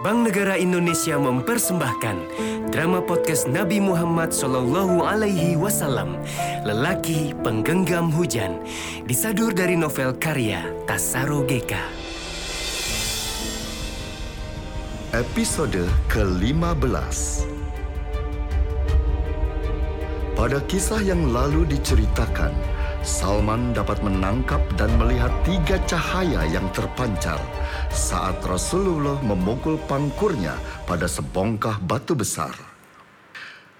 Bank Negara Indonesia mempersembahkan drama podcast Nabi Muhammad Sallallahu Alaihi Wasallam, Lelaki Penggenggam Hujan, disadur dari novel karya Tasaro Geka. Episode ke-15 Pada kisah yang lalu diceritakan, Salman dapat menangkap dan melihat tiga cahaya yang terpancar saat Rasulullah memukul pangkurnya pada sebongkah batu besar.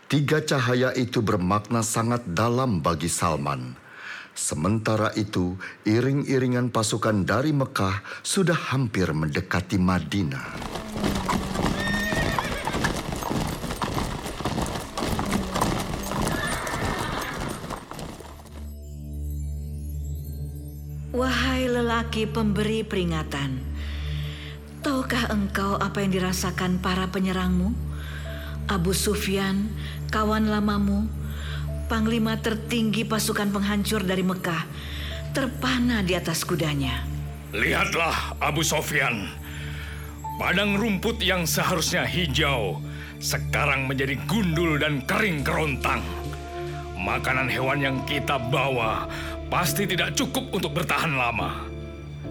Tiga cahaya itu bermakna sangat dalam bagi Salman. Sementara itu, iring-iringan pasukan dari Mekah sudah hampir mendekati Madinah. Lelaki pemberi peringatan, tahukah engkau apa yang dirasakan para penyerangmu? Abu Sufyan, kawan lamamu, panglima tertinggi pasukan penghancur dari Mekah, terpana di atas kudanya. Lihatlah Abu Sofyan. Padang rumput yang seharusnya hijau sekarang menjadi gundul dan kering kerontang. Makanan hewan yang kita bawa pasti tidak cukup untuk bertahan lama.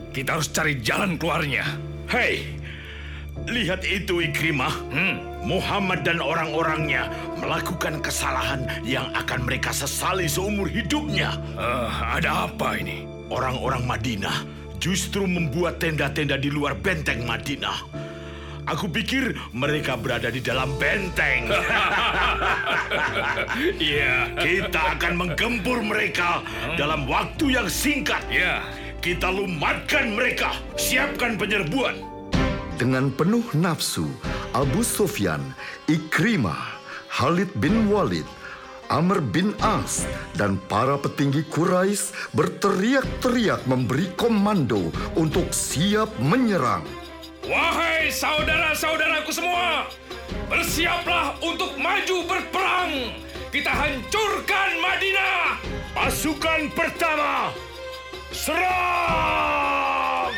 Kita harus cari jalan keluarnya. Hei, lihat itu Ikrimah. Hmm, Muhammad dan orang-orangnya melakukan kesalahan yang akan mereka sesali seumur hidupnya. eh, ada apa ini? Orang-orang Madinah justru membuat tenda-tenda di luar benteng Madinah. Aku pikir mereka berada di dalam benteng. Iya, Kita akan menggempur mereka dalam waktu yang singkat. ya. Kita lumatkan mereka. Siapkan penyerbuan. Dengan penuh nafsu, Abu Sufyan, Ikrimah, Khalid bin Walid, Amr bin As, dan para petinggi Quraisy berteriak-teriak memberi komando untuk siap menyerang. Wahai saudara-saudaraku semua, bersiaplah untuk maju berperang. Kita hancurkan Madinah. Pasukan pertama, serang!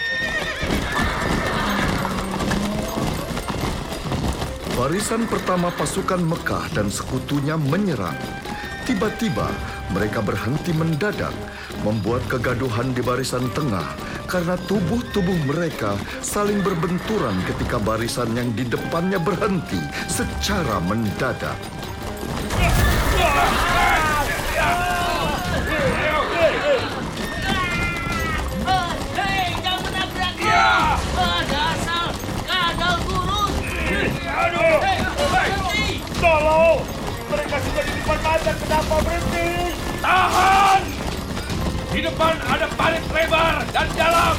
Barisan pertama pasukan Mekah dan sekutunya menyerang. Tiba-tiba mereka berhenti mendadak, membuat kegaduhan di barisan tengah karena tubuh-tubuh mereka saling berbenturan ketika barisan yang di depannya berhenti secara mendadak. Tolong! Mereka sudah di depan mata, kenapa berhenti? Tahan! Di depan ada parit lebar dan dalam.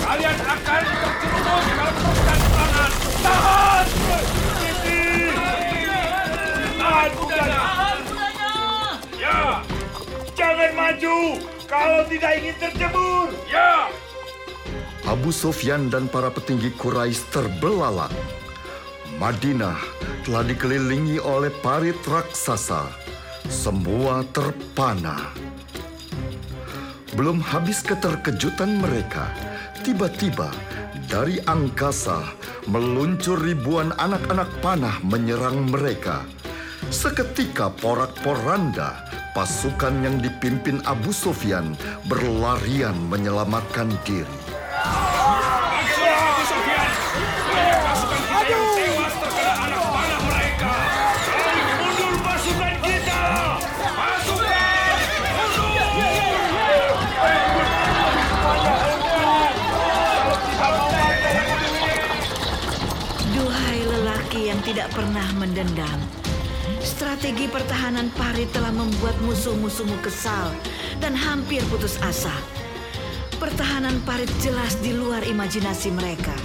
Kalian akan terjerumus dalam kerusuhan serangan. Tahan! Tahan kudanya! Tahan kudanya! Ya, Jangan maju kalau tidak ingin terjebur! ya. Abu Sufyan dan para petinggi Quraisy terbelalak. Madinah telah dikelilingi oleh parit raksasa. Semua terpana. Belum habis keterkejutan mereka, tiba-tiba dari angkasa meluncur ribuan anak-anak panah menyerang mereka. Seketika porak-poranda pasukan yang dipimpin Abu Sufyan berlarian menyelamatkan diri. Mendendam. Strategi pertahanan Parit telah membuat musuh-musuhmu kesal dan hampir putus asa. Pertahanan Parit jelas di luar imajinasi mereka.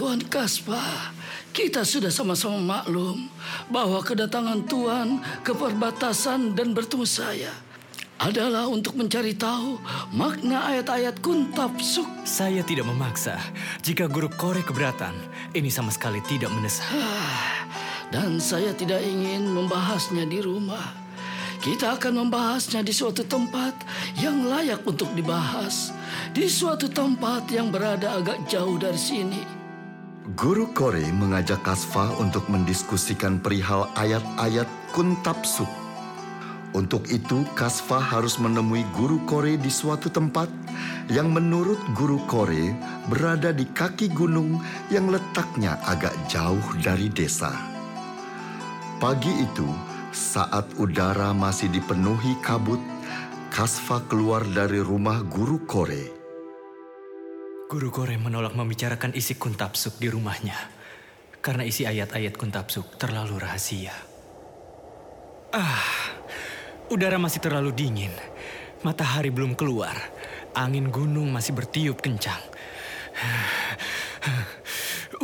Tuan Kaspa, kita sudah sama-sama maklum bahwa kedatangan Tuan ke perbatasan dan bertemu saya adalah untuk mencari tahu makna ayat-ayat kuntab suk. Saya tidak memaksa. Jika guru korek keberatan, ini sama sekali tidak mendesak. Dan saya tidak ingin membahasnya di rumah. Kita akan membahasnya di suatu tempat yang layak untuk dibahas. di suatu tempat yang berada agak jauh dari sini. Guru Kore mengajak Kasfa untuk mendiskusikan perihal ayat-ayat Kuntapsuk. Untuk itu, Kasfa harus menemui Guru Kore di suatu tempat yang menurut Guru Kore berada di kaki gunung yang letaknya agak jauh dari desa. Pagi itu, saat udara masih dipenuhi kabut, Kasfa keluar dari rumah Guru Kore. Guru Kore menolak membicarakan isi kuntapsuk di rumahnya karena isi ayat-ayat kuntapsuk terlalu rahasia. Ah, udara masih terlalu dingin. Matahari belum keluar. Angin gunung masih bertiup kencang.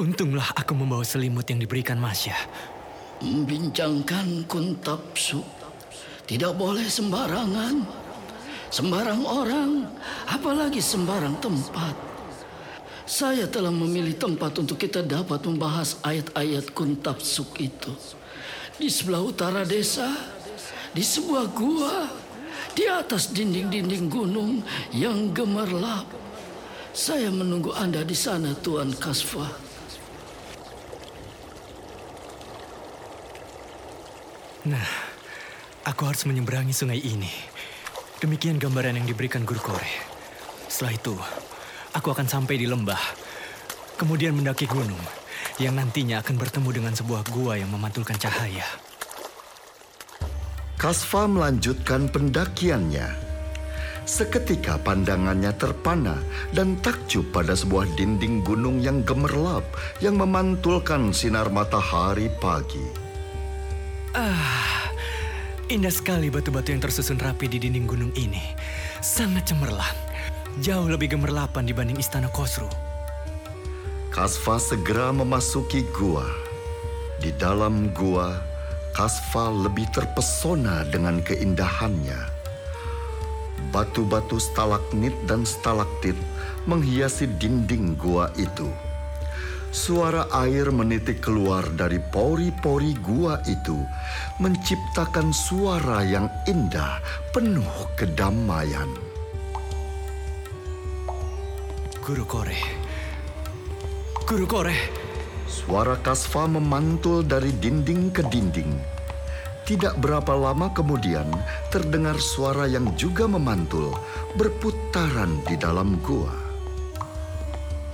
Untunglah aku membawa selimut yang diberikan Masya. Membincangkan kuntapsu tidak boleh sembarangan. Sembarang orang, apalagi sembarang tempat. Saya telah memilih tempat untuk kita dapat membahas ayat-ayat kuntapsuk itu. Di sebelah utara desa, di sebuah gua, di atas dinding-dinding gunung yang gemerlap. Saya menunggu Anda di sana, Tuan Kasfa. Nah, aku harus menyeberangi sungai ini. Demikian gambaran yang diberikan Guru Kore. Setelah itu, aku akan sampai di lembah, kemudian mendaki gunung, yang nantinya akan bertemu dengan sebuah gua yang memantulkan cahaya. Kasfa melanjutkan pendakiannya. Seketika pandangannya terpana dan takjub pada sebuah dinding gunung yang gemerlap yang memantulkan sinar matahari pagi. Ah, indah sekali batu-batu yang tersusun rapi di dinding gunung ini. Sangat cemerlang. Jauh lebih gemerlapan dibanding istana Khosru. Kasfa segera memasuki gua. Di dalam gua, Kasfa lebih terpesona dengan keindahannya. Batu-batu stalagmit dan stalaktit menghiasi dinding gua itu. Suara air menitik keluar dari pori-pori gua itu, menciptakan suara yang indah, penuh kedamaian. Guru Kore. Guru Kore. Suara Kasfa memantul dari dinding ke dinding. Tidak berapa lama kemudian, terdengar suara yang juga memantul, berputaran di dalam gua.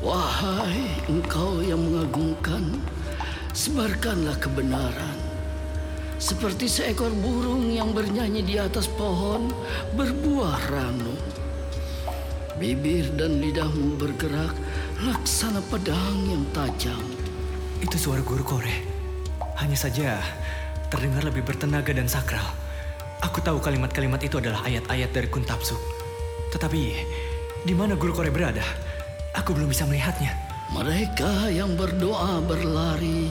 Wahai engkau yang mengagumkan, sebarkanlah kebenaran. Seperti seekor burung yang bernyanyi di atas pohon berbuah ranum. Bibir dan lidahmu bergerak laksana pedang yang tajam. Itu suara Guru Kore. Hanya saja terdengar lebih bertenaga dan sakral. Aku tahu kalimat-kalimat itu adalah ayat-ayat dari Kuntapsuk. Tetapi, di mana Guru Kore berada? Aku belum bisa melihatnya. Mereka yang berdoa berlari,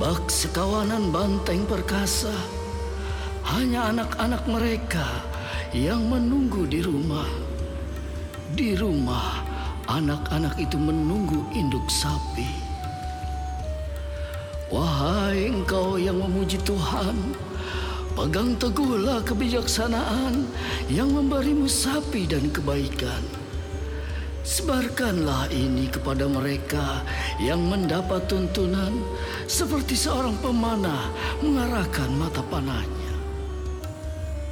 bak sekawanan banteng perkasa. Hanya anak-anak mereka yang menunggu di rumah. Di rumah, anak-anak itu menunggu induk sapi. Wahai engkau yang memuji Tuhan, pegang teguhlah kebijaksanaan yang memberimu sapi dan kebaikan. Sebarkanlah ini kepada mereka yang mendapat tuntunan seperti seorang pemanah mengarahkan mata panahnya.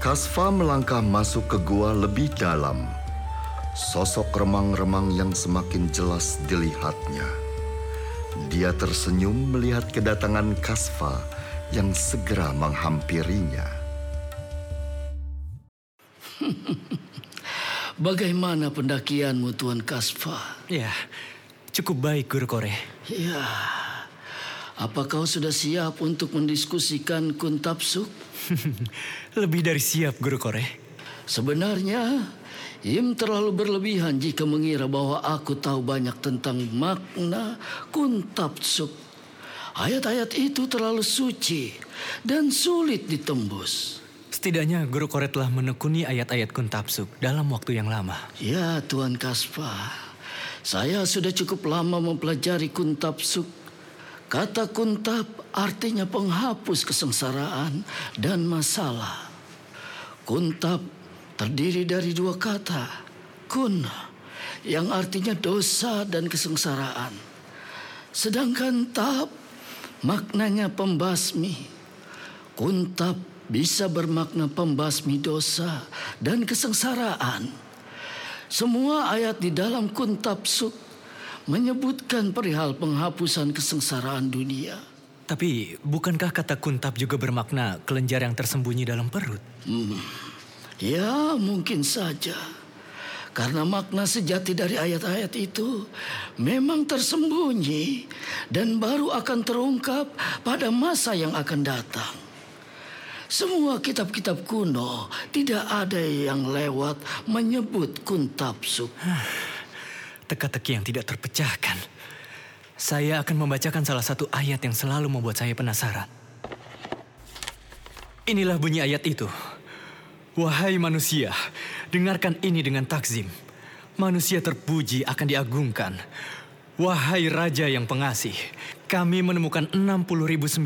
Kasfa melangkah masuk ke gua lebih dalam. Sosok remang-remang yang semakin jelas dilihatnya. Dia tersenyum melihat kedatangan Kasfa yang segera menghampirinya. Bagaimana pendakianmu Tuan Kasfa? Ya, cukup baik Guru Kore. Ya, apa kau sudah siap untuk mendiskusikan Kuntapsuk? Lebih dari siap Guru Kore. Sebenarnya, Im terlalu berlebihan jika mengira bahwa aku tahu banyak tentang makna Kuntapsuk. Ayat-ayat itu terlalu suci dan sulit ditembus. Setidaknya Guru Kore telah menekuni ayat-ayat Kuntapsuk dalam waktu yang lama. Ya, Tuan Kaspa. Saya sudah cukup lama mempelajari Kuntapsuk. Kata kuntap artinya penghapus kesengsaraan dan masalah. Kuntap terdiri dari dua kata. Kun yang artinya dosa dan kesengsaraan. Sedangkan tab maknanya pembasmi. Kuntab bisa bermakna pembasmi dosa dan kesengsaraan. Semua ayat di dalam kuntab suk menyebutkan perihal penghapusan kesengsaraan dunia. Tapi bukankah kata kuntab juga bermakna kelenjar yang tersembunyi dalam perut? Ya, mungkin saja. Karena makna sejati dari ayat-ayat itu memang tersembunyi dan baru akan terungkap pada masa yang akan datang. Semua kitab-kitab kuno tidak ada yang lewat menyebut kuntabsuk. Teka-teki yang tidak terpecahkan. Saya akan membacakan salah satu ayat yang selalu membuat saya penasaran. Inilah bunyi ayat itu. Wahai manusia, dengarkan ini dengan takzim. Manusia terpuji akan diagungkan. Wahai Raja yang pengasih, kami menemukan 60.090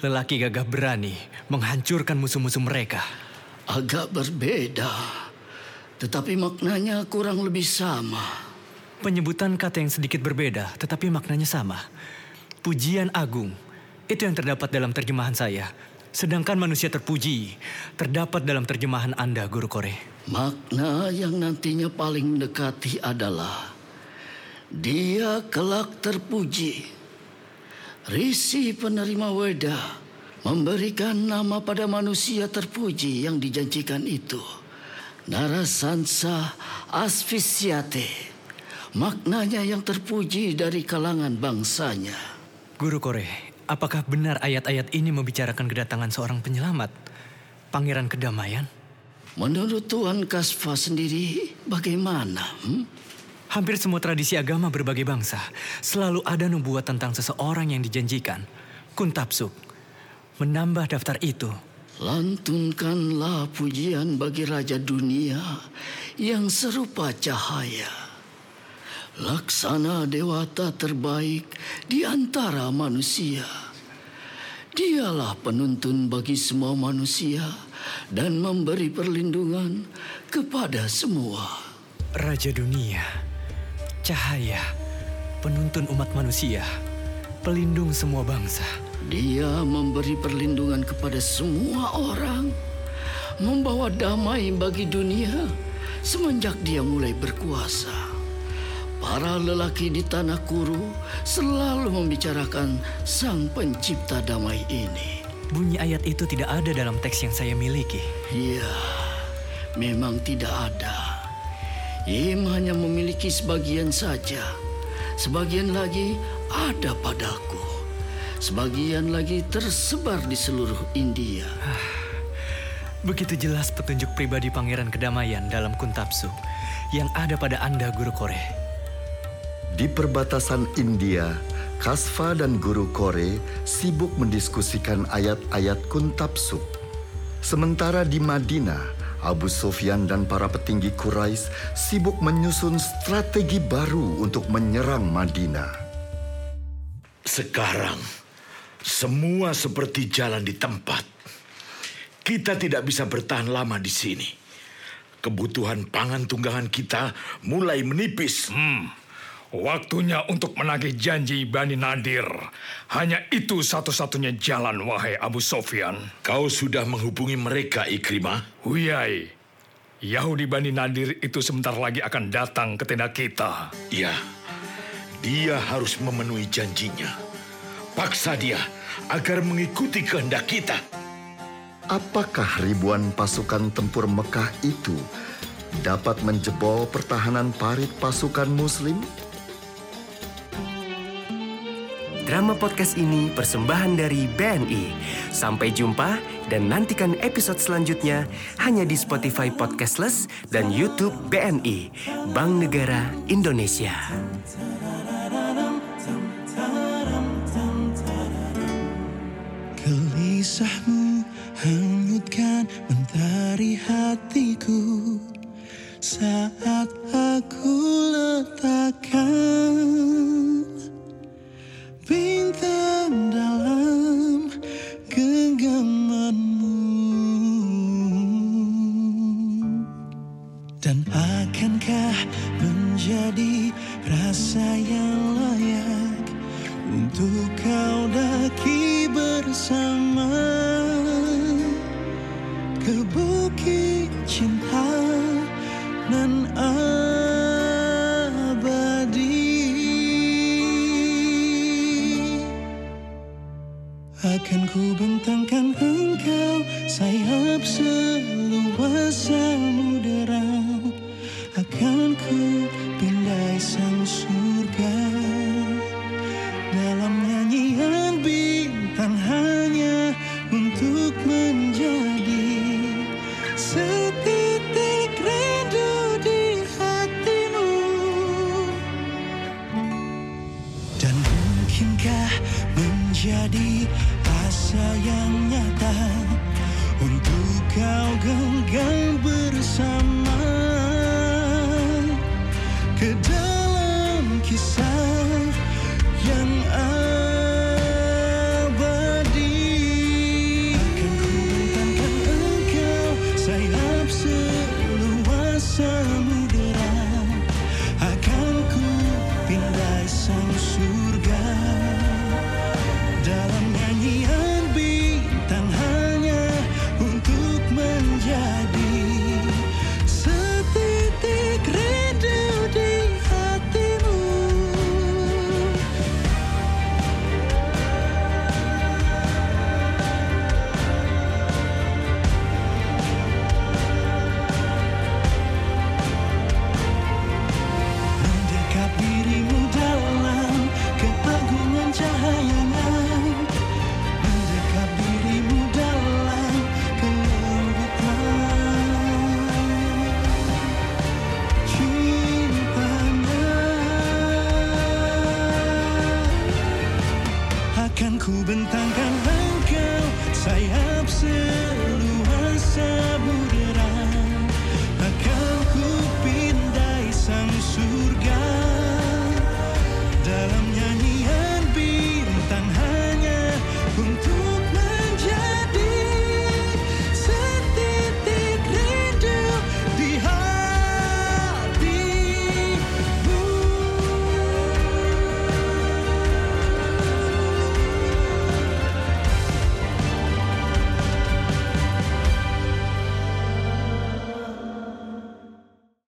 lelaki gagah berani menghancurkan musuh-musuh mereka. Agak berbeda, tetapi maknanya kurang lebih sama. Penyebutan kata yang sedikit berbeda, tetapi maknanya sama. Pujian agung, itu yang terdapat dalam terjemahan saya. Sedangkan manusia terpuji, terdapat dalam terjemahan Anda, Guru Kore. Makna yang nantinya paling mendekati adalah dia kelak terpuji. Risi penerima weda memberikan nama pada manusia terpuji yang dijanjikan itu. Narasansa asfisiate. Maknanya yang terpuji dari kalangan bangsanya. Guru Kore, apakah benar ayat-ayat ini membicarakan kedatangan seorang penyelamat? Pangeran kedamaian? Menurut Tuan Kasfa sendiri, bagaimana? Hmm? Hampir semua tradisi agama berbagai bangsa selalu ada nubuat tentang seseorang yang dijanjikan. Kuntapsuk. Menambah daftar itu, Lantunkanlah pujian bagi Raja Dunia yang serupa cahaya. Laksana dewata terbaik di antara manusia. Dialah penuntun bagi semua manusia dan memberi perlindungan kepada semua. Raja Dunia, cahaya, penuntun umat manusia, pelindung semua bangsa. Dia memberi perlindungan kepada semua orang, membawa damai bagi dunia semenjak dia mulai berkuasa. Para lelaki di tanah kuru selalu membicarakan Sang Pencipta damai ini. Bunyi ayat itu tidak ada dalam teks yang saya miliki. Ya, memang tidak ada. Im hanya memiliki sebagian saja. Sebagian lagi ada padaku. Sebagian lagi tersebar di seluruh India. Begitu jelas petunjuk pribadi Pangeran Kedamaian dalam Kuntapsu yang ada pada Anda, Guru Kore. Di perbatasan India, Kasfa dan Guru Kore sibuk mendiskusikan ayat-ayat Kuntabsuk. Sementara di Madinah, Abu Sufyan dan para petinggi Quraisy sibuk menyusun strategi baru untuk menyerang Madinah. Sekarang, semua seperti jalan di tempat. Kita tidak bisa bertahan lama di sini. Kebutuhan pangan tunggangan kita mulai menipis. Hmm, waktunya untuk menagih janji Bani Nadir. Hanya itu satu-satunya jalan, wahai Abu Sofyan. Kau sudah menghubungi mereka, Ikrimah? Huyai, Yahudi Bani Nadir itu sebentar lagi akan datang ke tenda kita. Ya, dia harus memenuhi janjinya. Paksa dia agar mengikuti kehendak kita. Apakah ribuan pasukan tempur Mekah itu dapat menjebol pertahanan parit pasukan Muslim? Drama podcast ini persembahan dari BNI. Sampai jumpa dan nantikan episode selanjutnya hanya di Spotify Podcastless dan YouTube BNI, Bank Negara Indonesia. Gelisahmu hanyutkan mentari hatiku saat aku letakkan Dan akankah menjadi rasa yang layak Untuk kau daki bersama? Ke bukit cinta nan abadi. Akan ku bentangkan